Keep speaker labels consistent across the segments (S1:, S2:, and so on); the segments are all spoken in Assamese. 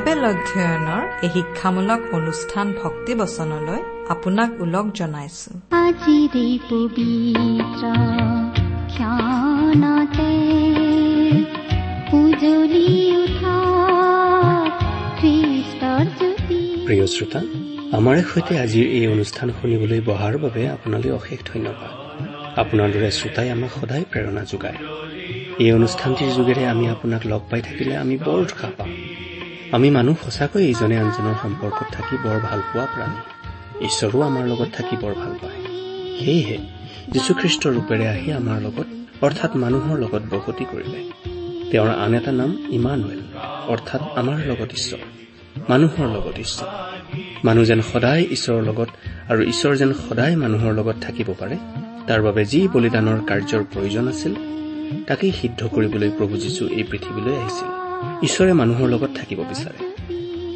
S1: বাইবেল অধ্যয়নৰ এই শিক্ষামূলক অনুষ্ঠান ভক্তিবচনলৈ আপোনাক ওলগ জনাইছো।
S2: প্ৰিয় শ্ৰোতা আমাৰে সৈতে আজিৰ এই অনুষ্ঠান শুনিবলৈ বহাৰ বাবে আপোনালৈ অশেষ ধন্যবাদ। আপোনাৰ দৰে শ্ৰোতাই আমাক সদায় প্ৰেৰণা যোগায়। এই অনুষ্ঠানটিৰ যোগেৰে আমি আপোনাক লগ পাই থাকিলে আমি বৰ উৎসাহ পাওঁ আমি মানুহ সঁচাকৈ ইজনে আনজনৰ সম্পৰ্কত থাকি বৰ ভাল পোৱা প্ৰাণী। ঈশ্বৰো আমাৰ লগত থাকি বৰ ভাল পায়। সেয়েহে যীশুখ্ৰীষ্টৰ ৰূপেৰে আহি আমাৰ লগত অৰ্থাৎ মানুহৰ লগত বসতি কৰিলে। তেওঁৰ আন এটা নাম ইমানুৱেল অৰ্থাৎ আমাৰ লগত ঈশ্বৰ মানুহৰ লগত ঈশ্বৰ। মানুহ যেন সদায় ঈশ্বৰৰ লগত আৰু ঈশ্বৰ যেন সদায় মানুহৰ লগত থাকিব পাৰে তাৰ বাবে যি বলিদানৰ কাৰ্যৰ প্ৰয়োজন আছিল তাকেই সিদ্ধ কৰিবলৈ প্ৰভু যীশু এই পৃথিৱীলৈ আহিছিল। ঈশ্বৰে মানুহৰ লগত থাকিব বিচাৰে।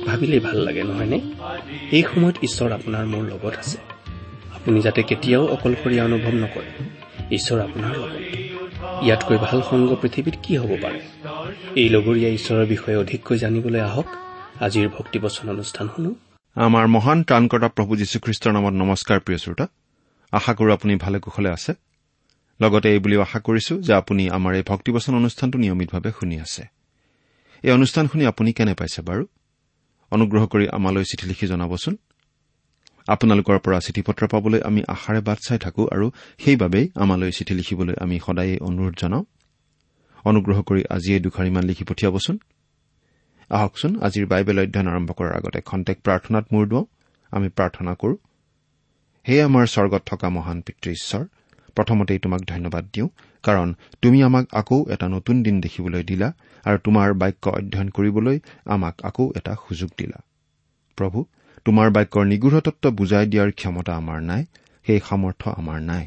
S2: ভাবিলেই ভাল লাগে নহয়নে এই সময়ত ঈশ্বৰ আপোনাৰ মোৰ লগত আছে। আপুনি যাতে কেতিয়াও অকলশৰীয়া অনুভৱ নকৰে। ঈশ্বৰ আপোনাৰ লগত। ইয়াতকৈ ভাল সংগ পৃথিৱীত কি হ'ব পাৰে? এই লগৰীয়া ঈশ্বৰৰ বিষয়ে অধিককৈ জানিবলৈ আহক। আজিৰ ভক্তিবচন অনুষ্ঠান শুনো।
S3: আমাৰ মহান ত্ৰাণকৰ্তা প্ৰভু যীশুখ্ৰীষ্টৰ নামত নমস্কাৰ প্ৰিয় শ্ৰোতা। আশা কৰো আপুনি ভালে কুশলে আছে। লগতে এই বুলিও আশা কৰিছো যে আপুনি আমাৰ এই ভক্তিবচন অনুষ্ঠানটো নিয়মিতভাৱে শুনি আছে। এই অনুষ্ঠান শুনি আপুনি কেনে পাইছে বাৰু? অনুগ্ৰহ কৰি আমালৈ চিঠি লিখি জনাবচোন। আপোনালোকৰ পৰা চিঠি পত্ৰ পাবলৈ আমি আশাৰে বাট চাই থাকো আৰু সেইবাবেই আমালৈ চিঠি লিখিবলৈ আমি সদায়েই অনুৰোধ জনাওঁ। অনুগ্ৰহ কৰি আজিয়েই দুখাৰিমান লিখি পঠিয়াবচোন। আহকচোন আজিৰ বাইবেল অধ্যয়ন আৰম্ভ কৰাৰ আগতে খন্তেক প্ৰাৰ্থনাত মূৰ দুৱাওঁ। আমি প্ৰাৰ্থনা কৰো হে আমাৰ স্বৰ্গত থকা মহান পিতৃ ঈশ্বৰ প্ৰথমতেই তোমাক ধন্যবাদ দিওঁ কাৰণ তুমি আমাক আকৌ এটা নতুন দিন দেখিবলৈ দিলা আৰু তোমাৰ বাক্য অধ্যয়ন কৰিবলৈ আমাক আকৌ এটা সুযোগ দিলা। প্ৰভু তোমাৰ বাক্যৰ নিগূঢ়তত্ব বুজাই দিয়াৰ ক্ষমতা আমাৰ নাই সেই সামৰ্থ্য আমাৰ নাই।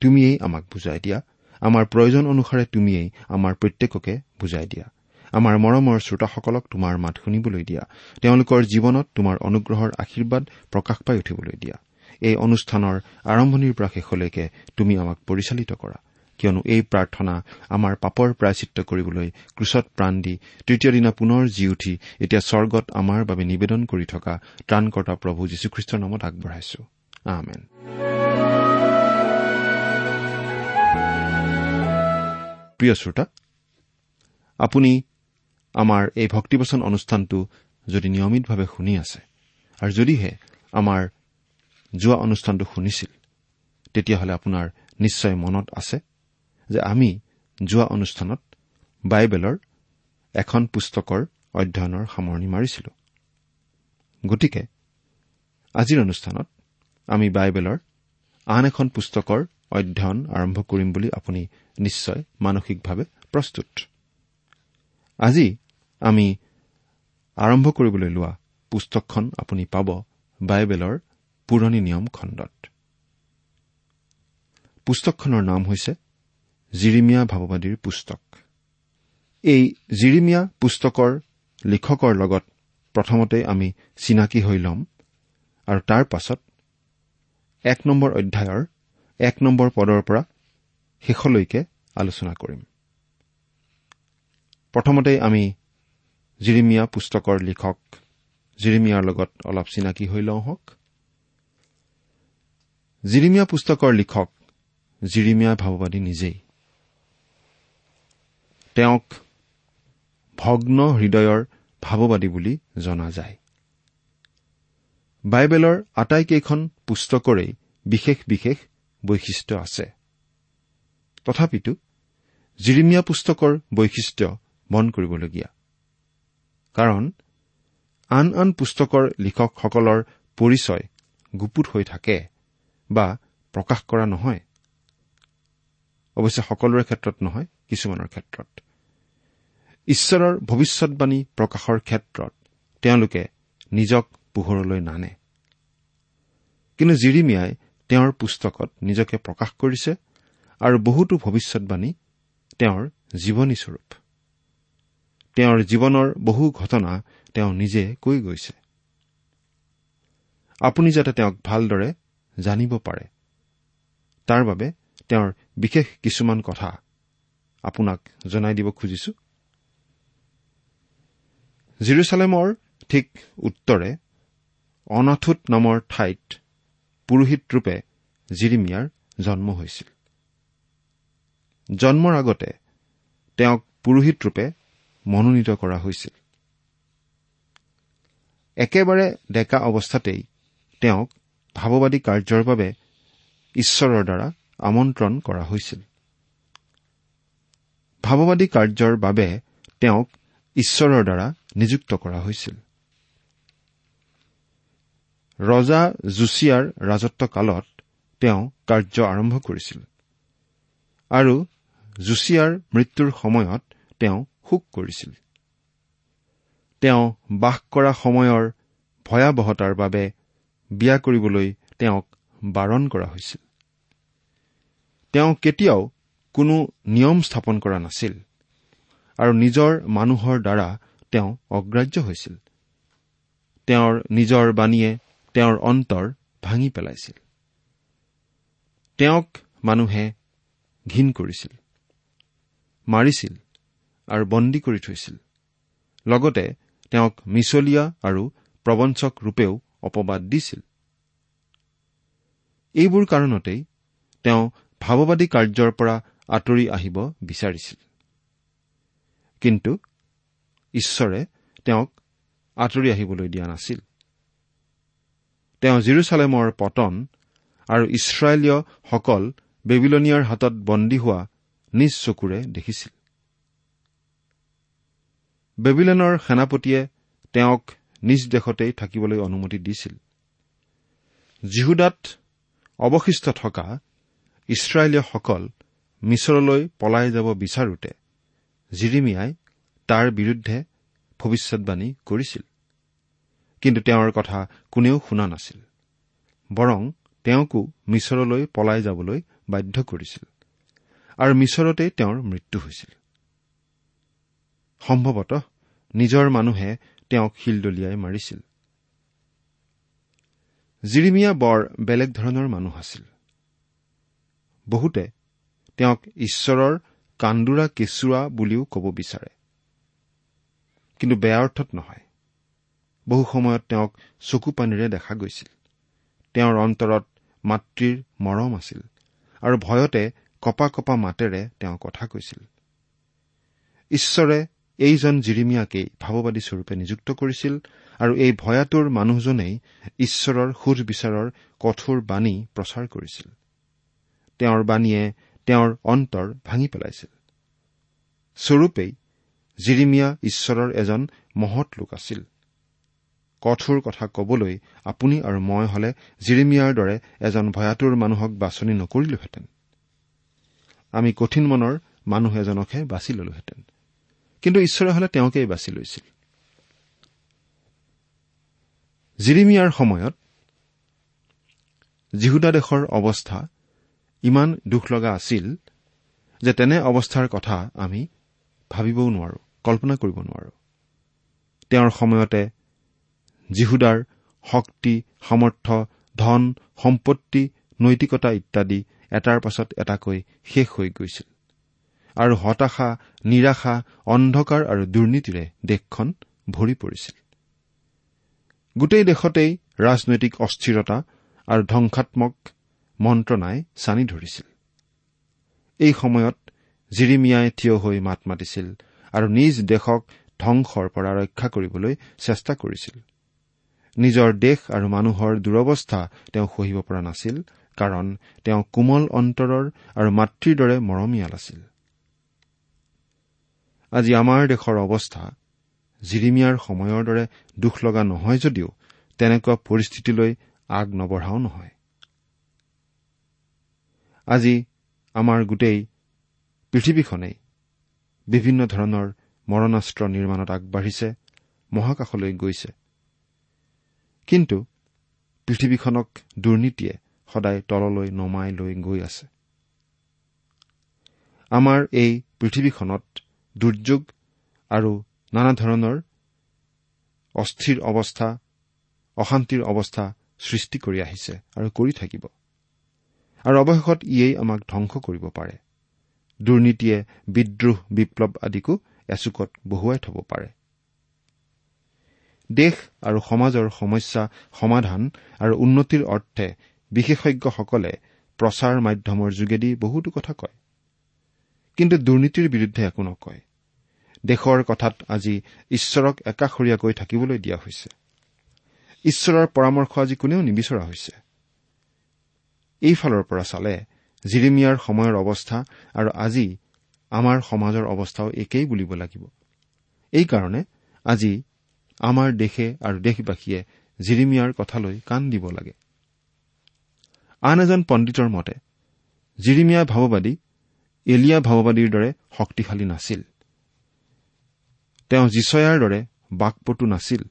S3: তুমিয়েই আমাক বুজাই দিয়া। আমাৰ প্ৰয়োজন অনুসাৰে তুমিয়েই আমাৰ প্ৰত্যেককে বুজাই দিয়া। আমাৰ মৰমৰ শ্ৰোতাসকলক তোমাৰ মাত শুনিবলৈ দিয়া। তেওঁলোকৰ জীৱনত তোমাৰ অনুগ্ৰহৰ আশীৰ্বাদ প্ৰকাশ পাই উঠিবলৈ দিয়া। এই অনুষ্ঠানৰ আৰম্ভণিৰ পৰা শেষলৈকে তুমি আমাক পৰিচালিত কৰা। কিয়নো এই প্ৰাৰ্থনা আমাৰ পাপৰ প্ৰায়চিত্ৰ কৰিবলৈ ক্ৰুচত প্ৰাণ দি তৃতীয় দিনা পুনৰ জি উঠি এতিয়া স্বৰ্গত আমাৰ বাবে নিবেদন কৰি থকা ত্ৰাণকৰ্তা প্ৰভু যীশুখ্ৰীষ্টৰ নামত আগবঢ়াইছো। প্ৰিয় শ্ৰোতা আপুনি আমাৰ এই ভক্তিবচন অনুষ্ঠানটো যদি নিয়মিতভাৱে শুনি আছে আৰু যদিহে আমাৰ যোৱা অনুষ্ঠানটো শুনিছিল। তেতিয়াহ'লে আপোনাৰ নিশ্চয় মনত আছে যে আমি যোৱা অনুষ্ঠানত বাইবেলৰ এখন পুস্তকৰ অধ্যয়নৰ সামৰণি মাৰিছিলো। গতিকে আজিৰ অনুষ্ঠানত আমি বাইবেলৰ আন এখন পুস্তকৰ অধ্যয়ন আৰম্ভ কৰিম বুলি আপুনি নিশ্চয় মানসিকভাৱে প্ৰস্তুত। আজি আমি আৰম্ভ কৰিবলৈ লোৱা পুস্তকখন আপুনি পাব বাইবেলৰ পুৰণি নিয়ম খণ্ডত। পুস্তকখনৰ নাম হৈছে জিৰিমিয়া ভাৱবাদীৰ পুস্তক। এই জিৰিমিয়া পুস্তকৰ লিখকৰ লগত প্ৰথমতে আমি চিনাকি হৈ ল'ম আৰু তাৰ পাছত এক নম্বৰ অধ্যায়ৰ এক নম্বৰ পদৰ পৰা শেষলৈকে আলোচনা কৰিম। প্ৰথমতে আমি জিৰিমিয়া পুস্তকৰ লিখক জিৰিমিয়াৰ লগত অলপ চিনাকি হৈ লওঁ হওক। জিৰিমিয়া পুস্তকৰ লিখক। জিৰিমিয়া ভাৱবাদী নিজেই। তেওঁক ভগ্ন হৃদয়ৰ ভাৱবাদী বুলি জনা যায়। বাইবেলৰ আটাইকেইখন পুস্তকৰেই বিশেষ বিশেষ বৈশিষ্ট্য আছে। তথাপিতো জিৰিমিয়া পুস্তকৰ বৈশিষ্ট্য মন কৰিবলগীয়া। কাৰণ আন আন পুস্তকৰ লিখকসকলৰ পৰিচয় গুপুত হৈ থাকে। বা প্ৰকাশ কৰা নহয়। অৱশ্যে সকলোৰে ক্ষেত্ৰত নহয় কিছুমানৰ ক্ষেত্ৰত। ঈশ্বৰৰ ভৱিষ্যৎবাণী প্ৰকাশৰ ক্ষেত্ৰত তেওঁলোকে নিজক পোহৰলৈ নানে। কিন্তু জিৰিমিয়াই তেওঁৰ পুস্তকত নিজকে প্ৰকাশ কৰিছে আৰু বহুতো ভৱিষ্যৎবাণী তেওঁৰ জীৱনীস্বৰূপ তেওঁৰ জীৱনৰ বহু ঘটনা তেওঁ নিজে কৈ গৈছে। আপুনি যাতে তেওঁক ভালদৰে জানিব পাৰে। তাৰ বাবে তেওঁৰ বিশেষ কিছুমান কথা আপোনাক জনাই দিব খুজিছো। জিৰচালেমৰ ঠিক উত্তৰে অনাথুত নামৰ ঠাইত পুৰোহিতৰূপে জিৰিমিয়াৰ জন্ম হৈছিল। জন্মৰ আগতে তেওঁক পুৰোহিতৰূপে মনোনীত কৰা হৈছিল। একেবাৰে ডেকা অৱস্থাতেই তেওঁক ভাৱবাদী কাৰ্যৰ বাবে ঈশ্বৰৰ দ্বাৰা আমন্ত্ৰণ কৰা হৈছিল। ভাৱবাদী কাৰ্যৰ বাবে তেওঁক ঈশ্বৰৰ দ্বাৰা নিযুক্ত কৰা হৈছিল। ৰজা জুছিয়াৰ ৰাজত্ব কালত তেওঁ কাৰ্য আৰম্ভ কৰিছিল আৰু জুছিয়াৰ মৃত্যুৰ সময়ত তেওঁ শোক কৰিছিল। তেওঁ বাস কৰা সময়ৰ ভয়াৱহতাৰ বাবে বিয়া কৰিবলৈ তেওঁক বাৰণ কৰা হৈছিল। তেওঁ কেতিয়াও কোনো নিয়ম স্থাপন কৰা নাছিল আৰু নিজৰ মানুহৰ দ্বাৰা তেওঁ অগ্ৰাহ্য হৈছিল। তেওঁৰ নিজৰ বাণীয়ে তেওঁৰ অন্তৰ ভাঙি পেলাইছিল। তেওঁক মানুহে ঘীন কৰিছিল মাৰিছিল আৰু বন্দী কৰি থৈছিল। লগতে তেওঁক মিছলীয়া আৰু প্ৰবঞ্চক ৰূপেও অপবাদ দিছিল। এইবোৰ কাৰণতেই তেওঁ ভাৱবাদী কাৰ্যৰ পৰা আঁতৰি আহিব বিচাৰিছিল। কিন্তু ঈশ্বৰে তেওঁক আঁতৰি আহিবলৈ দিয়া নাছিল। তেওঁ জিৰচালেমৰ পতন আৰু ইছৰাইলীয়সকল বেবিলনিয়াৰ হাতত বন্দী হোৱা নিজ চকুৰে দেখিছিল। বেবিলনৰ সেনাপতিয়ে তেওঁক নিজ দেশতেই থাকিবলৈ অনুমতি দিছিল। জিহুদাত অৱশিষ্ট থকা ইছৰাইলীয়সকল মিছৰলৈ পলাই যাব বিচাৰোতে জিৰিমিয়াই তাৰ বিৰুদ্ধে ভৱিষ্যৎবাণী কৰিছিল। কিন্তু তেওঁৰ কথা কোনেও শুনা নাছিল বৰং তেওঁকো মিছৰলৈ পলাই যাবলৈ বাধ্য কৰিছিল আৰু মিছৰতেই তেওঁৰ মৃত্যু হৈছিল। সম্ভৱতঃ নিজৰ মানুহে তেওঁক শিলদলিয়াই মাৰিছিল। জিৰিমিয়া বৰ বেলেগ ধৰণৰ মানুহ আছিল। বহুতে তেওঁক ঈশ্বৰৰ কান্দোৰা কেঁচুৱা বুলিও ক'ব বিচাৰে। কিন্তু বেয়া অৰ্থত নহয়। বহু সময়ত তেওঁক চকু পানীৰে দেখা গৈছিল। তেওঁৰ অন্তৰত মাতৃৰ মৰম আছিল আৰু ভয়তে কপা কপা মাতেৰে তেওঁ কথা কৈছিল। ঈশ্বৰে এইজন জিৰিমিয়াকেই ভাৱবাদী স্বৰূপে নিযুক্ত কৰিছিল আৰু এই ভয়াতুৰ মানুহজনেই ঈশ্বৰৰ সুধবিচাৰৰ কঠোৰ বাণী প্ৰচাৰ কৰিছিল। তেওঁৰ বাণীয়ে তেওঁৰ অন্তৰ ভাঙি পেলাইছিল। স্বৰূপেই জিৰিমিয়া ঈশ্বৰৰ এজন মহৎ লোক আছিল। কঠোৰ কথা কবলৈ আপুনি আৰু মই হলে জিৰিমিয়াৰ দৰে এজন ভয়াতুৰ মানুহক বাছনি নকৰিলোহেঁতেন। আমি কঠিন মনৰ মানুহ এজনকহে বাছি ললোহেঁতেন। কিন্তু ঈশ্বৰে হলে তেওঁকেই বাছি লৈছিল। জিৰিমিয়াৰ সময়ত জিহুদা দেশৰ অৱস্থা ইমান দুখ লগা আছিল যে তেনে অৱস্থাৰ কথা আমি ভাবিবও নোৱাৰো কল্পনা কৰিব নোৱাৰো। তেওঁৰ সময়তে জিহুদাৰ শক্তি সামৰ্থ্য ধন সম্পত্তি নৈতিকতা ইত্যাদি এটাৰ পাছত এটাকৈ শেষ হৈ গৈছিল। আৰু হতাশা নিৰাশা অন্ধকাৰ আৰু দুৰ্নীতিৰে দেশখন ভৰি পৰিছিল। গোটেই দেশতেই ৰাজনৈতিক অস্থিৰতা আৰু ধ্বংসাত্মক মন্ত্ৰণাই চানি ধৰিছিল। এই সময়ত জিৰিমিয়াই থিয় হৈ মাত মাতিছিল আৰু নিজ দেশক ধ্বংসৰ পৰা ৰক্ষা কৰিবলৈ চেষ্টা কৰিছিল। নিজৰ দেশ আৰু মানুহৰ দুৰৱস্থা তেওঁ সহিব পৰা নাছিল কাৰণ তেওঁ কোমল অন্তৰৰ আৰু মাতৃৰ দৰে মৰমীয়াল আছিল। আজি আমাৰ দেশৰ অৱস্থা। জিৰিমিয়াৰ সময়ৰ দৰে দুখ লগা নহয় যদিও তেনেকুৱা পৰিস্থিতিলৈ আগ নবঢ়াও নহয়। আজি আমাৰ গোটেই পৃথিৱীখনেই বিভিন্ন ধৰণৰ মৰণাস্ত্ৰ নিৰ্মাণত আগবাঢ়িছে মহাকাশলৈ গৈছে। কিন্তু পৃথিৱীখনক দুৰ্নীতিয়ে সদায় তললৈ নমাই লৈ গৈ আছে। আমাৰ এই পৃথিৱীখনত দুৰ্যোগ আৰু নানা ধৰণৰ অস্থিৰ অৱস্থা অশান্তিৰ অৱস্থা সৃষ্টি কৰি আহিছে আৰু কৰি থাকিব। আৰু অৱশেষত ইয়েই আমাক ধ্বংস কৰিব পাৰে। দুৰ্নীতিয়ে বিদ্ৰোহ বিপ্লৱ আদিকো এচুকত বহুৱাই থব পাৰে। দেশ আৰু সমাজৰ সমস্যা সমাধান আৰু উন্নতিৰ অৰ্থে বিশেষজ্ঞসকলে প্ৰচাৰ মাধ্যমৰ যোগেদি বহুতো কথা কয়। কিন্তু দুৰ্নীতিৰ বিৰুদ্ধে একো নকয়। দেশৰ কথাত আজি ঈশ্বৰক একাষৰীয়াকৈ থাকিবলৈ দিয়া হৈছে। ঈশ্বৰৰ পৰামৰ্শ আজি কোনেও নিবিচৰা হৈছে। এইফালৰ পৰা চালে জিৰিমিয়াৰ সময়ৰ অৱস্থা আৰু আজি আমাৰ সমাজৰ অৱস্থাও একেই বুলিব লাগিব। এইকাৰণে আজি আমাৰ দেশে আৰু দেশবাসীয়ে জিৰিমিয়াৰ কথালৈ কাণ দিব লাগে। আন এজন পণ্ডিতৰ মতে জিৰিমিয়া ভাৱবাদী এলিয়া ভাৱবাদীৰ দৰে শক্তিশালী নাছিল। তেওঁ জিচয়াৰ দৰে বাকপটু নাছিল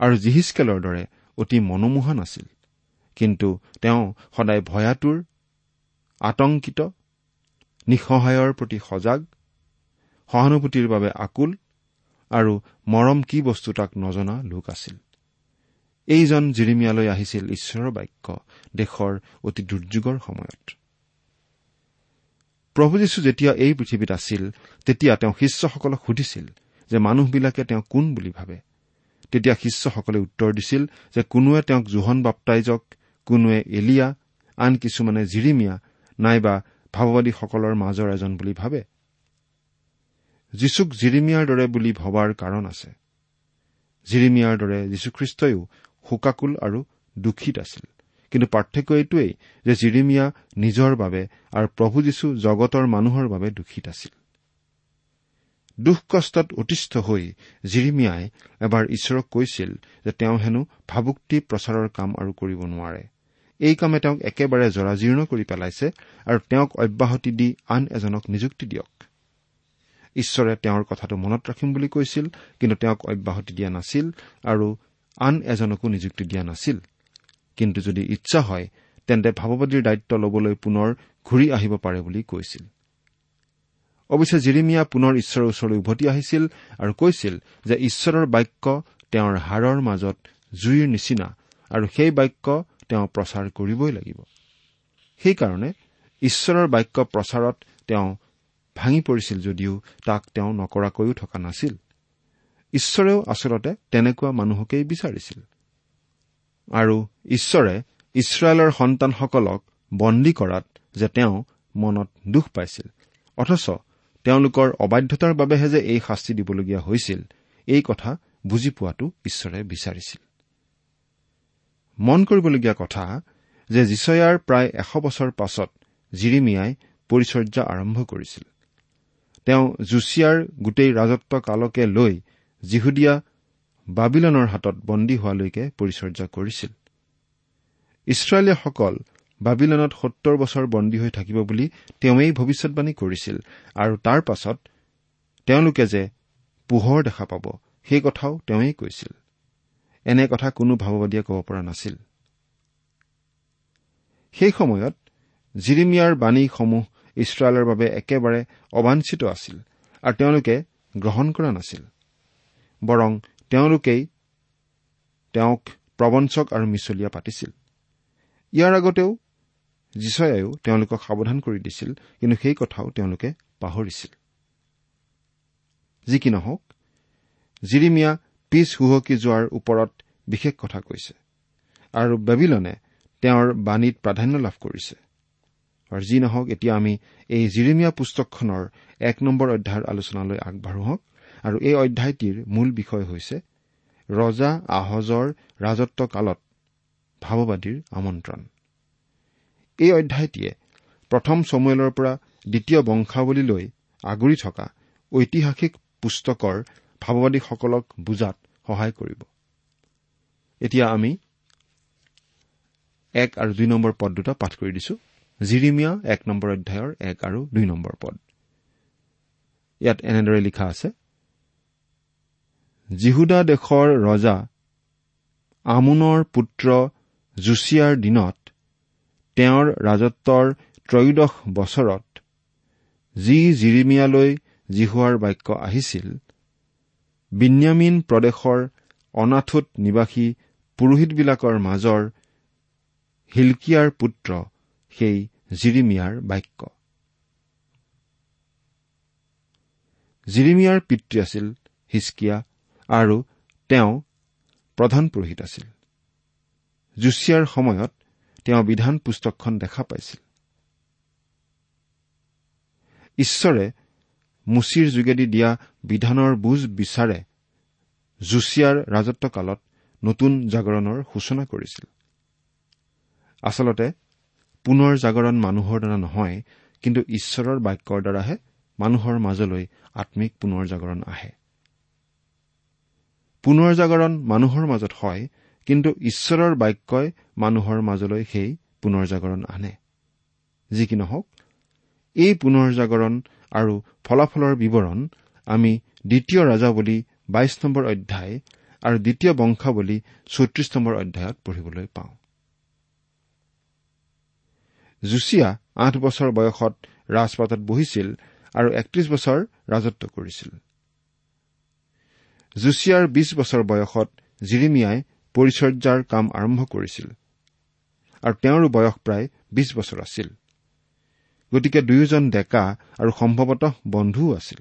S3: আৰু জিহিচকেলৰ দৰে অতি মনোমোহা নাছিল। কিন্তু তেওঁ সদায় ভয়াতুৰ আতংকিত নিঃসহায়ৰ প্ৰতি সজাগ সহানুভূতিৰ বাবে আকুল আৰু মৰম কি বস্তু তাক নজনা লোক আছিল। এইজন জিৰিমিয়ালৈ আহিছিল ঈশ্বৰৰ বাক্য দেশৰ অতি দুৰ্যোগৰ সময়ত। প্ৰভু যীশু যেতিয়া এই পৃথিৱীত আছিল তেতিয়া তেওঁ শিষ্যসকলক সুধিছিল যে মানুহবিলাকে তেওঁ কোন বুলি ভাবে। তেতিয়া শিষ্যসকলে উত্তৰ দিছিল যে কোনোৱে তেওঁক জোহন বাপ্তাইজক কোনোৱে এলিয়া আন কিছুমানে জিৰিমিয়া নাইবা ভাৱবাদীসকলৰ মাজৰ এজন বুলি ভাবে। যীশুক জিৰিমিয়াৰ দৰে বুলি ভবাৰ কাৰণ আছে। জিৰিমিয়াৰ দৰে যীশুখ্ৰীষ্টইও শোকাকুল আৰু দুখিত আছিল। কিন্তু পাৰ্থক্য এইটোৱেই যে জিৰিমিয়া নিজৰ বাবে আৰু প্ৰভু যীশু জগতৰ মানুহৰ বাবে দুখিত আছিল। দুখ কষ্টত অতিষ্ঠ হৈ জিৰিমিয়াই এবাৰ ঈশ্বৰক কৈছিল যে তেওঁ হেনো ভাবুক্তি প্ৰচাৰৰ কাম আৰু কৰিব নোৱাৰে। এই কামে তেওঁক একেবাৰে জৰাজীৰ্ণ কৰি পেলাইছে আৰু তেওঁক অব্যাহতি দি আন এজনক নিযুক্তি দিয়ক। ঈশ্বৰে তেওঁৰ কথাটো মনত ৰাখিম বুলি কৈছিল কিন্তু তেওঁক অব্যাহতি দিয়া নাছিল আৰু আন এজনকো নিযুক্তি দিয়া নাছিল। কিন্তু যদি ইচ্ছা হয় তেন্তে ভাৱবাদীৰ দায়িত্ব ল'বলৈ পুনৰ ঘূৰি আহিব পাৰে বুলি কৈছিল। অৱশ্যে জিৰিমিয়া পুনৰ ঈশ্বৰৰ ওচৰলৈ উভতি আহিছিল আৰু কৈছিল যে ঈশ্বৰৰ বাক্য তেওঁৰ হাড়ৰ মাজত জুইৰ নিচিনা আৰু সেই বাক্য তেওঁ প্ৰচাৰ কৰিবই লাগিব। সেইকাৰণে ঈশ্বৰৰ বাক্য প্ৰচাৰত তেওঁ ভাঙি পৰিছিল যদিও তাক তেওঁ নকৰাকৈও থকা নাছিল। ঈশ্বৰেও আচলতে তেনেকুৱা মানুহকেই বিচাৰিছিল। আৰু ঈশ্বৰে ইছৰাইলৰ সন্তানসকলক বন্দী কৰাত যে তেওঁ মনত দুখ পাইছিল। অথচ তেওঁলোকৰ অবাধ্যতাৰ বাবেহে যে এই শাস্তি দিবলগীয়া হৈছিল এই কথা বুজি পোৱাটো ঈশ্বৰে বিচাৰিছিল। মন কৰিবলগীয়া কথা যে জিচয়াৰ প্ৰায় এশ বছৰ পাছত জিৰিমিয়াই পৰিচৰ্যা আৰম্ভ কৰিছিল। তেওঁ জুচিয়াৰ গোটেই ৰাজত্ব কালকে লৈ জিহুদীয়া বাবিলনৰ হাতত বন্দী হোৱালৈকে পৰিচৰ্যা কৰিছিল। ইছৰাইলীয়সকল বাবিলনত সত্তৰ বছৰ বন্দী হৈ থাকিব বুলি তেওঁৱেই ভৱিষ্যৎবাণী কৰিছিল আৰু তাৰ পাছত তেওঁলোকে যে পোহৰ দেখা পাব সেই কথাও তেওঁৱেই কৈছিল। এনে কথা কোনো ভাৱবাদীয়ে ক'ব পৰা নাছিল। সেই সময়ত জিৰিমিয়াৰ বাণীসমূহ ইছৰাইলৰ বাবে একেবাৰে অবাঞ্ছিত আছিল আৰু তেওঁলোকে গ্ৰহণ কৰা নাছিল। বৰং তেওঁলোকেই তেওঁক প্ৰবঞ্চক আৰু মিছলীয়া পাতিছিল। ইয়াৰ আগতেও যীচয়ায়ো তেওঁলোকক সাৱধান কৰি দিছিল কিন্তু সেই কথাও তেওঁলোকে পাহৰিছিল। যি কি নহওক জিৰিমিয়া পিছ হুহকি যোৱাৰ ওপৰত বিশেষ কথা কৈছে আৰু বেবিলনে তেওঁৰ বাণীত প্ৰাধান্য লাভ কৰিছে। আৰু যি নহওক এতিয়া আমি এই জিৰিমিয়া পুস্তকখনৰ এক নম্বৰ অধ্যায়ৰ আলোচনালৈ আগবাঢ়ো হওক আৰু এই অধ্যায়টিৰ মূল বিষয় হৈছে ৰজা আহজৰ ৰাজত্ব কালত ভাৱবাদীৰ আমন্ত্ৰণ। এই অধ্যায়টিয়ে প্ৰথম চমুৱেলৰ পৰা দ্বিতীয় বংশাৱলীলৈ আগুৰি থকা ঐতিহাসিক পুস্তকৰ ভাৱবাদীসকলক বুজাত সহায় কৰিব। এতিয়া আমি এক আৰু দুই নম্বৰ পদ দুটা পাঠ কৰি দিছো। জিৰিমিয়া এক নম্বৰ অধ্যায়ৰ এক আৰু দুই নম্বৰ পদ। ইয়াত এনেদৰে লিখা আছে জিহুদা দেশৰ ৰজা আমোনৰ পুত্ৰ জুচিয়াৰ দিনত তেওঁৰ ৰাজত্বৰ ত্ৰয়োদশ বছৰত যি জিৰিমিয়ালৈ জিহুৱাৰ বাক্য আহিছিল বিন্যামিন প্ৰদেশৰ অনাথোত নিবাসী পুৰোহিতবিলাকৰ মাজৰ হিলকিয়াৰ পুত্ৰ সেই জিৰিমিয়াৰ বাক্য। জিৰিমিয়াৰ পিতৃ আছিল হিচকিয়া আৰু তেওঁ প্ৰধান পুৰোহিত আছিল। জুচিয়াৰ সময়ত তেওঁ বিধান পুস্তকখন দেখা পাইছিল। ঈশ্বৰে মুচিৰ যোগেদি দিয়া বিধানৰ বুজ বিচাৰে জুচিয়াৰ ৰাজত্বকালত নতুন জাগৰণৰ সূচনা কৰিছিল। আচলতে পুনৰ জাগৰণ মানুহৰ দ্বাৰা নহয় কিন্তু ঈশ্বৰৰ বাক্যৰ দ্বাৰাহে মানুহৰ মাজলৈ আম্মিক পুনৰ জাগৰণ আহে। পুনৰ জাগৰণ মানুহৰ মাজত হয় কিন্তু ঈশ্বৰৰ বাক্যই মানুহৰ মাজলৈ সেই পুনৰ জাগৰণ আনে। যি কি নহওক এই পুনৰ জাগৰণ আৰু ফলাফলৰ বিৱৰণ আমি দ্বিতীয় ৰাজাৱলী বাইশ নম্বৰ অধ্যায় আৰু দ্বিতীয় বংশাৱলী চৌত্ৰিশ নম্বৰ অধ্যায়ত পঢ়িবলৈ পাওঁ। জুচিয়া আঠ বছৰ বয়সত ৰাজপাতত বহিছিল আৰু একত্ৰিশ বছৰ ৰাজত্ব কৰিছিল। জুচিয়াৰ বিছ বছৰ বয়সত জিৰিমিয়াই পৰিচৰ্যাৰ কাম আৰম্ভ কৰিছিল। আৰু তেওঁৰো বয়স প্ৰায় বিছ বছৰ আছিল। গতিকে দুয়োজন ডেকা আৰু সম্ভৱতঃ বন্ধুও আছিল।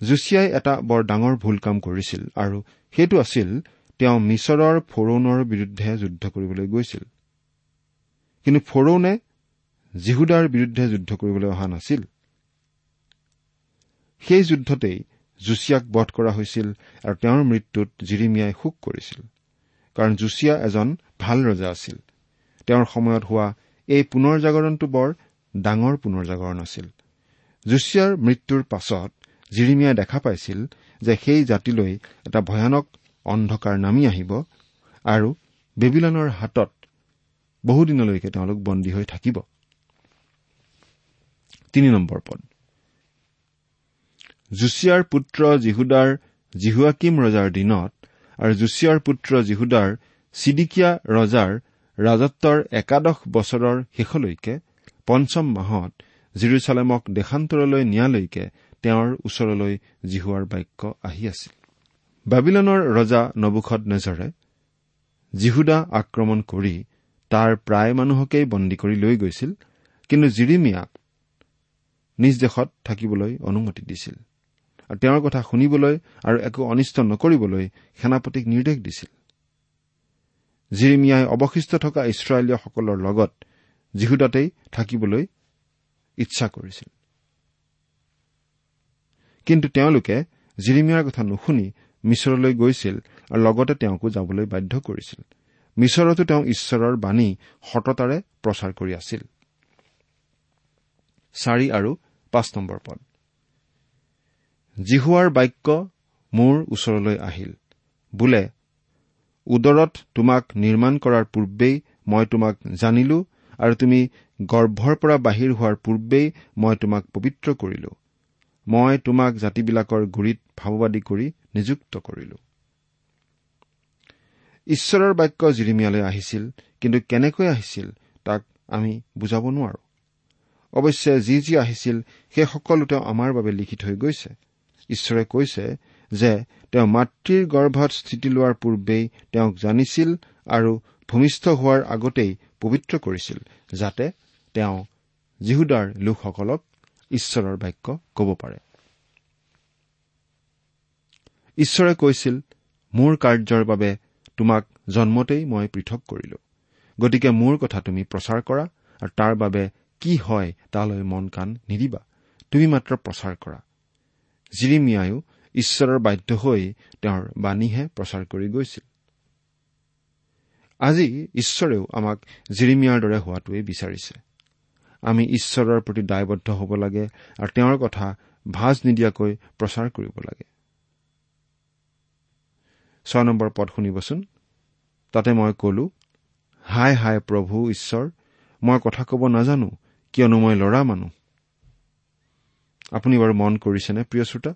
S3: জুচিয়াই এটা বৰ ডাঙৰ ভুল কাম কৰিছিল আৰু সেইটো আছিল তেওঁ মিছৰৰ ফৰৌনৰ বিৰুদ্ধে যুদ্ধ কৰিবলৈ গৈছিল। কিন্তু ফৰৌনে জিহুদাৰ বিৰুদ্ধে যুদ্ধ কৰিবলৈ অহা নাছিল। সেই যুদ্ধতেই জুচিয়াক বধ কৰা হৈছিল আৰু তেওঁৰ মৃত্যুত জিৰিমিয়াই শোক কৰিছিল। কাৰণ জুচিয়া এজন ভাল ৰজা আছিল। তেওঁৰ সময়ত হোৱা এই পুনৰ জাগৰণটো বৰ ডাঙৰ পুনৰ জাগৰণ আছিল। জুচিয়াৰ মৃত্যুৰ পাছত জিৰিমিয়াই দেখা পাইছিল যে সেই জাতিলৈ এটা ভয়ানক অন্ধকাৰ নামি আহিব আৰু বেবিলনৰ হাতত বহুদিনলৈকে তেওঁলোক বন্দী হৈ থাকিব। পদ। জুচিয়াৰ পুত্ৰ জিহুদাৰ জিহুৱাকিম ৰজাৰ দিনত আৰু জুচিয়াৰ পুত্ৰ জিহুদাৰ চিডিকিয়া ৰজাৰ ৰাজত্বৰ একাদশ বছৰৰ শেষলৈকে পঞ্চম মাহত জিৰচালেমক দেশান্তৰলৈ নিয়ালৈকে তেওঁৰ ওচৰলৈ জিহুৱাৰ বাক্য আহি আছিল। বাবিলনৰ ৰজা নবুখত নেজৰে জিহুদা আক্ৰমণ কৰি তাৰ প্ৰায় মানুহকেই বন্দী কৰি লৈ গৈছিল কিন্তু জিৰিমিয়াক নিজ দেশত থাকিবলৈ অনুমতি দিছিল। আৰু তেওঁৰ কথা শুনিবলৈ আৰু একো অনিষ্ট নকৰিবলৈ সেনাপতিক নিৰ্দেশ দিছিল। জিৰিমিয়াই অৱশিষ্ট থকা ইছৰাইলীয়সকলৰ লগত জিহুদাতেই থাকিবলৈ ইচ্ছা কৰিছিল। কিন্তু তেওঁলোকে জিৰিমিয়াৰ কথা নুশুনি মিছৰলৈ গৈছিল আৰু লগতে তেওঁকো যাবলৈ বাধ্য কৰিছিল। মিছৰতো তেওঁ ঈশ্বৰৰ বাণী সততাৰে প্ৰচাৰ কৰি আছিল। চাৰি আৰু পাঁচ নম্বৰ পদ। জিহুৱাৰ বাক্য মোৰ ওচৰলৈ আহিল। বোলে উদৰত তোমাক নিৰ্মাণ কৰাৰ পূৰ্বেই মই তোমাক জানিলো আৰু তুমি গৰ্ভৰ পৰা বাহিৰ হোৱাৰ পূৰ্বেই মই তোমাক পবিত্ৰ কৰিলো। মই তোমাক জাতিবিলাকৰ গুৰিত ভাৱবাদী কৰি নিযুক্ত কৰিলো। ঈশ্বৰৰ বাক্য জিৰিমিয়ালৈ আহিছিল কিন্তু কেনেকৈ আহিছিল তাক আমি বুজাব নোৱাৰো। অৱশ্যে যি যি আহিছিল সেই সকলো তেওঁ আমাৰ বাবে লিখি থৈ গৈছে। ঈশ্বৰে কৈছে যে তেওঁ মাতৃৰ গৰ্ভত স্থিতি লোৱাৰ পূৰ্বেই তেওঁক জানিছিল আৰু ভূমিষ্ঠ হোৱাৰ আগতেই পবিত্ৰ কৰিছিল যাতে তেওঁ জিহুদাৰ লোকসকলক ঈশ্বৰৰ বাক্য ক'ব পাৰে। ঈশ্বৰে কৈছিল মোৰ কাৰ্যৰ বাবে তোমাক জন্মতেই মই পৃথক কৰিলো। গতিকে মোৰ কথা তুমি প্ৰচাৰ কৰা আৰু তাৰ বাবে কি হয় তালৈ মন কাণ নিদিবা। তুমি মাত্ৰ প্ৰচাৰ কৰা। জিৰিমিয়ায়ো ঈশ্বৰৰ বাধ্য হৈ তেওঁৰ বাণীহে প্ৰচাৰ কৰি গৈছিল। আজি ঈশ্বৰেও আমাক জিৰিমিয়াৰ দৰে হোৱাটোৱেই বিচাৰিছে। আমি ঈশ্বৰৰ প্ৰতি দায়বদ্ধ হ'ব লাগে আৰু তেওঁৰ কথা ভাজ নিদিয়াকৈ প্ৰচাৰ কৰিব লাগে। ছয় নম্বৰ পদ শুনিবচোন। তাতে মই কলো হাই হাই প্ৰভু ঈশ্বৰ মই কথা ক'ব নাজানো কিয়নো মই ল'ৰা মানুহ। আপুনি বাৰু মন কৰিছেনে প্ৰিয় শ্ৰোতা?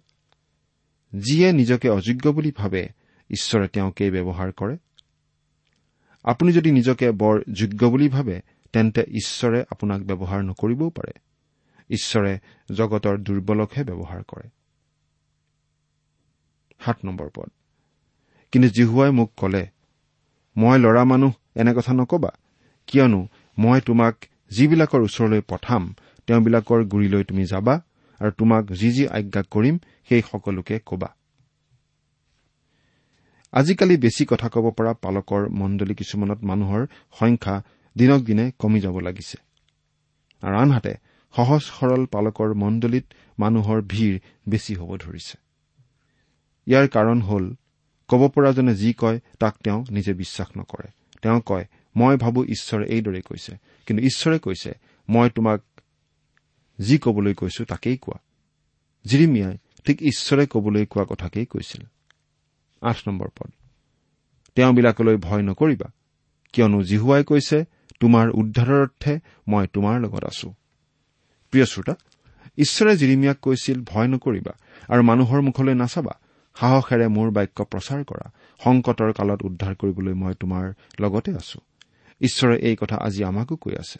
S3: যিয়ে নিজকে অযোগ্য বুলি ভাবে ঈশ্বৰে তেওঁকেই ব্যৱহাৰ কৰে। আপুনি যদি নিজকে বৰ যোগ্য বুলি ভাবে তেন্তে ঈশ্বৰে আপোনাক ব্যৱহাৰ নকৰিবও পাৰে। ঈশ্বৰে জগতৰ দুৰ্বলকহে ব্যৱহাৰ কৰে। কিন্তু জিহুৱাই মোক কলে মই ল'ৰা মানুহ এনে কথা নকবা। কিয়নো মই তোমাক যিবিলাকৰ ওচৰলৈ পঠাম তেওঁবিলাকৰ গুৰিলৈ তুমি যাবা। আৰু তোমাক যি যি আজ্ঞা কৰিম সেই সকলোকে কবা। আজিকালি বেছি কথা ক'ব পৰা পালকৰ মণ্ডলী কিছুমানত মানুহৰ সংখ্যা দিনক দিনে কমি যাব লাগিছে। আৰু আনহাতে সহজ সৰল পালকৰ মণ্ডলীত মানুহৰ ভিৰ বেছি হ'ব ধৰিছে। ইয়াৰ কাৰণ হ'ল ক'ব পৰাজনে যি কয় তাক তেওঁ নিজে বিশ্বাস নকৰে। তেওঁ কয় মই ভাবো ঈশ্বৰে এইদৰে কৈছে। কিন্তু ঈশ্বৰে কৈছে মই তোমাক যি কবলৈ কৈছো তাকেই কোৱা। জিৰিমিয়াই ঠিক ঈশ্বৰে কবলৈ কোৱা কথাকেই কৈছিল। আঠ নম্বৰ পদ। তেওঁবিলাকলৈ ভয় নকৰিবা। কিয়নো জিহুৱাই কৈছে তোমাৰ উদ্ধাৰৰ অৰ্থে মই তোমাৰ লগত আছো। প্ৰিয় শ্ৰোতা ঈশ্বৰে জিৰিমিয়াক কৈছিল ভয় নকৰিবা আৰু মানুহৰ মুখলৈ নাচাবা। সাহসেৰে মোৰ বাক্য প্ৰচাৰ কৰা। সংকটৰ কালত উদ্ধাৰ কৰিবলৈ মই তোমাৰ লগতে আছো। ঈশ্বৰে এই কথা আজি আমাকো কৈ আছে।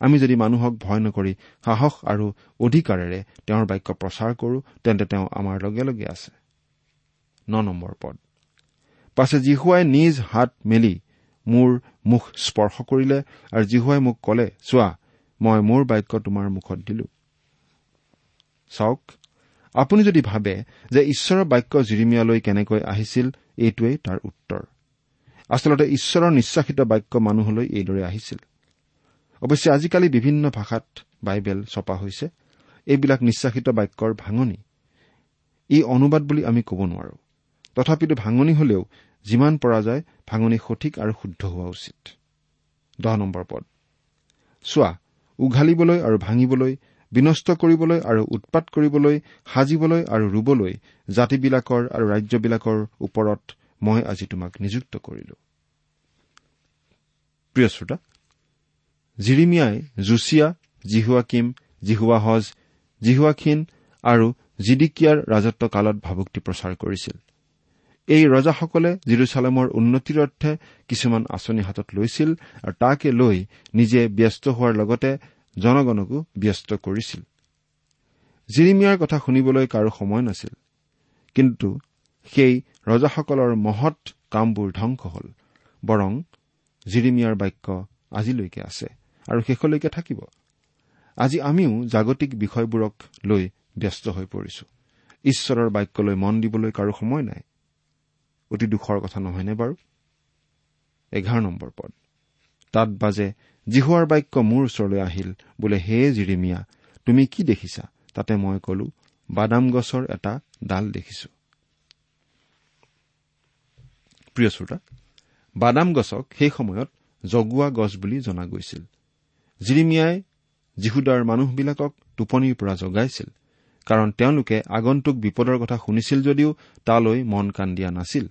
S3: আমি যদি মানুহক ভয় নকৰি সাহস আৰু অধিকাৰেৰে তেওঁৰ বাক্য প্ৰচাৰ কৰো তেন্তে তেওঁ আমাৰ লগে লগে আছে। পদ। পাছে জিহুৱাই নিজ হাত মেলি মোৰ মুখ স্পৰ্শ কৰিলে আৰু জিহুৱাই মোক কলে চোৱা মই মোৰ বাক্য তোমাৰ মুখত দিলো। চাওক আপুনি যদি ভাবে যে ঈশ্বৰৰ বাক্য জিৰিমিয়ালৈ কেনেকৈ আহিছিল এইটোৱেই তাৰ উত্তৰ। আচলতে ঈশ্বৰৰ নিশ্বাসিত বাক্য মানুহলৈ এইদৰে আহিছিল। অৱশ্যে আজিকালি বিভিন্ন ভাষাত বাইবেল ছপা হৈছে। এইবিলাক নিশ্বাসিত বাক্যৰ ভাঙনি। ই অনুবাদ বুলি আমি ক'ব নোৱাৰো। তথাপিতো ভাঙনি হলেও যিমান পৰা যায় ভাঙনি সঠিক আৰু শুদ্ধ হোৱা উচিত। পদ। চোৱা উঘালিবলৈ আৰু ভাঙিবলৈ বিনষ্ট কৰিবলৈ আৰু উৎপাত কৰিবলৈ সাজিবলৈ আৰু ৰুবলৈ জাতিবিলাকৰ আৰু ৰাজ্যবিলাকৰ ওপৰত মই আজি তোমাক নিযুক্ত কৰিলো। প্ৰিয় শ্ৰোতা জিৰিমিয়াই জুচিয়া জিহুৱাকিম জিহুৱাহজ জিহুৱাখিন আৰু জিডিকিয়াৰ ৰাজত্ব কালত ভাবুক্তি প্ৰচাৰ কৰিছিল। এই ৰজাসকলে জিৰচালেমৰ উন্নতিৰ অৰ্থে কিছুমান আঁচনি হাতত লৈছিল আৰু তাকে লৈ নিজে ব্যস্ত হোৱাৰ লগতে জনগণকো ব্যস্ত কৰিছিল। জিৰিমিয়াৰ কথা শুনিবলৈ কাৰো সময় নাছিল। কিন্তু সেই ৰজাসকলৰ মহৎ কামবোৰ ধ্বংস হল বৰং জিৰিমিয়াৰ বাক্য আজিলৈকে আছে। আৰু শেষলৈকে থাকিব। আজি আমিও জাগতিক বিষয়বোৰক লৈ ব্যস্ত হৈ পৰিছো। ঈশ্বৰৰ বাক্যলৈ মন দিবলৈ কাৰো সময় নাই। অতি দুখৰ কথা নহয়নে বাৰু? এঘাৰ নম্বৰ পদ। তাত বাজে জিহুৱাৰ বাক্য মোৰ ওচৰলৈ আহিল বোলে হে জিৰিমিয়া তুমি কি দেখিছা? তাতে মই কলো বাদাম গছৰ এটা ডাল দেখিছো। প্ৰিয় শ্ৰোতা বাদাম গছক সেই সময়ত জগোৱা গছ বুলি জনা গৈছিল। জিৰিমিয়াই যীহুদাৰ মানুহবিলাকক টোপনিৰ পৰা জগাইছিল কাৰণ তেওঁলোকে আগন্তুক বিপদৰ কথা শুনিছিল যদিও তালৈ মন কাণ দিয়া নাছিল।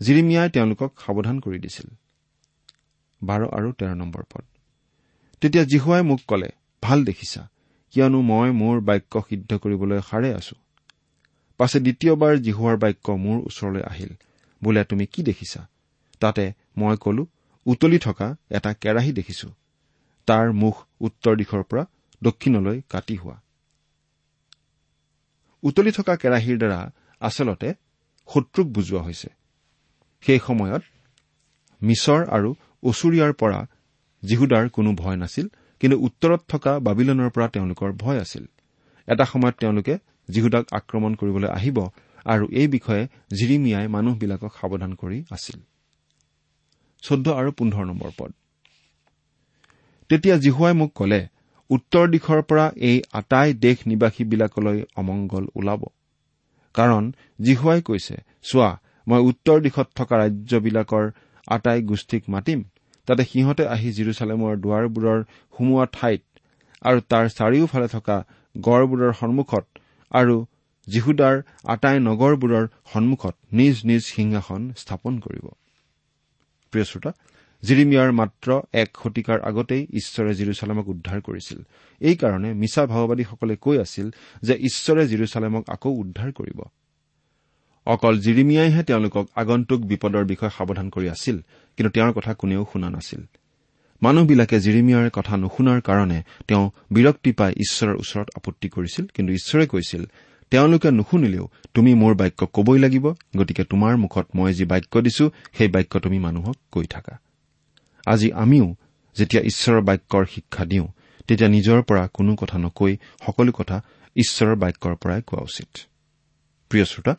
S3: জিৰিমিয়াই তেওঁলোকক সাৱধান কৰি দিছিল। তেতিয়া জিহুৱাই মোক কলে ভাল দেখিছা কিয়নো মই মোৰ বাক্য সিদ্ধ কৰিবলৈ সাৰে আছো। পাছে দ্বিতীয়বাৰ জিহুৱাৰ বাক্য মোৰ ওচৰলৈ আহিল। বোলে তুমি কি দেখিছা? তাতে মই কলো উতলি থকা এটা কেৰাহী দেখিছো। তাৰ মুখ উত্তৰ দিশৰ পৰা দক্ষিণলৈ কাটি হোৱা। উতলি থকা কেৰাহীৰ দ্বাৰা আচলতে শত্ৰুক বুজোৱা হৈছে। সেই সময়ত মিছৰ আৰু ওচৰীয়াৰ পৰা জিহুদাৰ কোনো ভয় নাছিল কিন্তু উত্তৰত থকা বাবিলনৰ পৰা তেওঁলোকৰ ভয় আছিল। এটা সময়ত তেওঁলোকে জিহুদাক আক্ৰমণ কৰিবলৈ আহিব আৰু এই বিষয়ে জিৰিমিয়াই মানুহবিলাকক সাৱধান কৰি আছিল। চৈধ্য আৰু পোন্ধৰ নম্বৰ পদ। তেতিয়া জিহুৱাই মোক কলে উত্তৰ দিশৰ পৰা এই আটাই দেশ নিবাসীবিলাকলৈ অমংগল ওলাব। কাৰণ জিহুৱাই কৈছে চোৱা মই উত্তৰ দিশত থকা ৰাজ্যবিলাকৰ আটাই গোষ্ঠীক মাতিম। তাতে সিহঁতে আহি জিৰচালেমৰ দুৱাৰবোৰৰ সুমোৱা ঠাইত আৰু তাৰ চাৰিওফালে থকা গড়বোৰৰ সন্মুখত আৰু যীহুদাৰ আটাই নগৰবোৰৰ সন্মুখত নিজ নিজ সিংহাসন স্থাপন কৰিব। প্ৰিয় শ্ৰোতা জিৰিমিয়াৰ মাত্ৰ এক শতিকাৰ আগতেই ঈশ্বৰে জিৰচালেমক উদ্ধাৰ কৰিছিল। এইকাৰণে মিছা ভাওবাদীসকলে কৈ আছিল যে ঈশ্বৰে জিৰচালেমক আকৌ উদ্ধাৰ কৰিব। অকল জিৰিমিয়াইহে তেওঁলোকক আগন্তুক বিপদৰ বিষয়ে সাৱধান কৰি আছিল কিন্তু তেওঁৰ কথা কোনেও শুনা নাছিল। মানুহবিলাকে জিৰিমিয়াৰ কথা নুশুনাৰ কাৰণে তেওঁ বিৰক্তি পাই ঈশ্বৰৰ ওচৰত আপত্তি কৰিছিল কিন্তু ঈশ্বৰে কৈছিল তেওঁলোকে নুশুনিলেও তুমি মোৰ বাক্য কবই লাগিব গতিকে তোমাৰ মুখত মই যি বাক্য দিছো সেই বাক্য তুমি মানুহক কৈ থাকা। আজি আমিও যেতিয়া ঈশ্বৰৰ বাক্যৰ শিক্ষা দিওঁ তেতিয়া নিজৰ পৰা কোনো কথা নকৈ সকলো কথা ঈশ্বৰৰ বাক্যৰ পৰাই কোৱা উচিত। প্ৰিয় শ্ৰোতা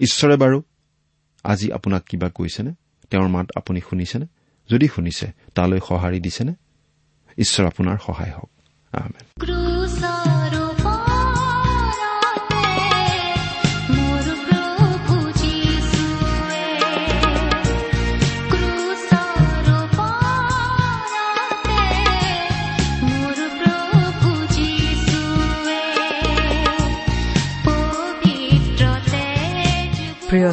S3: ঈশ্বৰে বাৰু
S1: আজি আপোনাক কিবা কৈছেনে? তেওঁৰ মাত আপুনি শুনিছেনে? যদি শুনিছে তালৈ সঁহাৰি দিছেনে? ঈশ্বৰ আপোনাৰ সহায় হওক।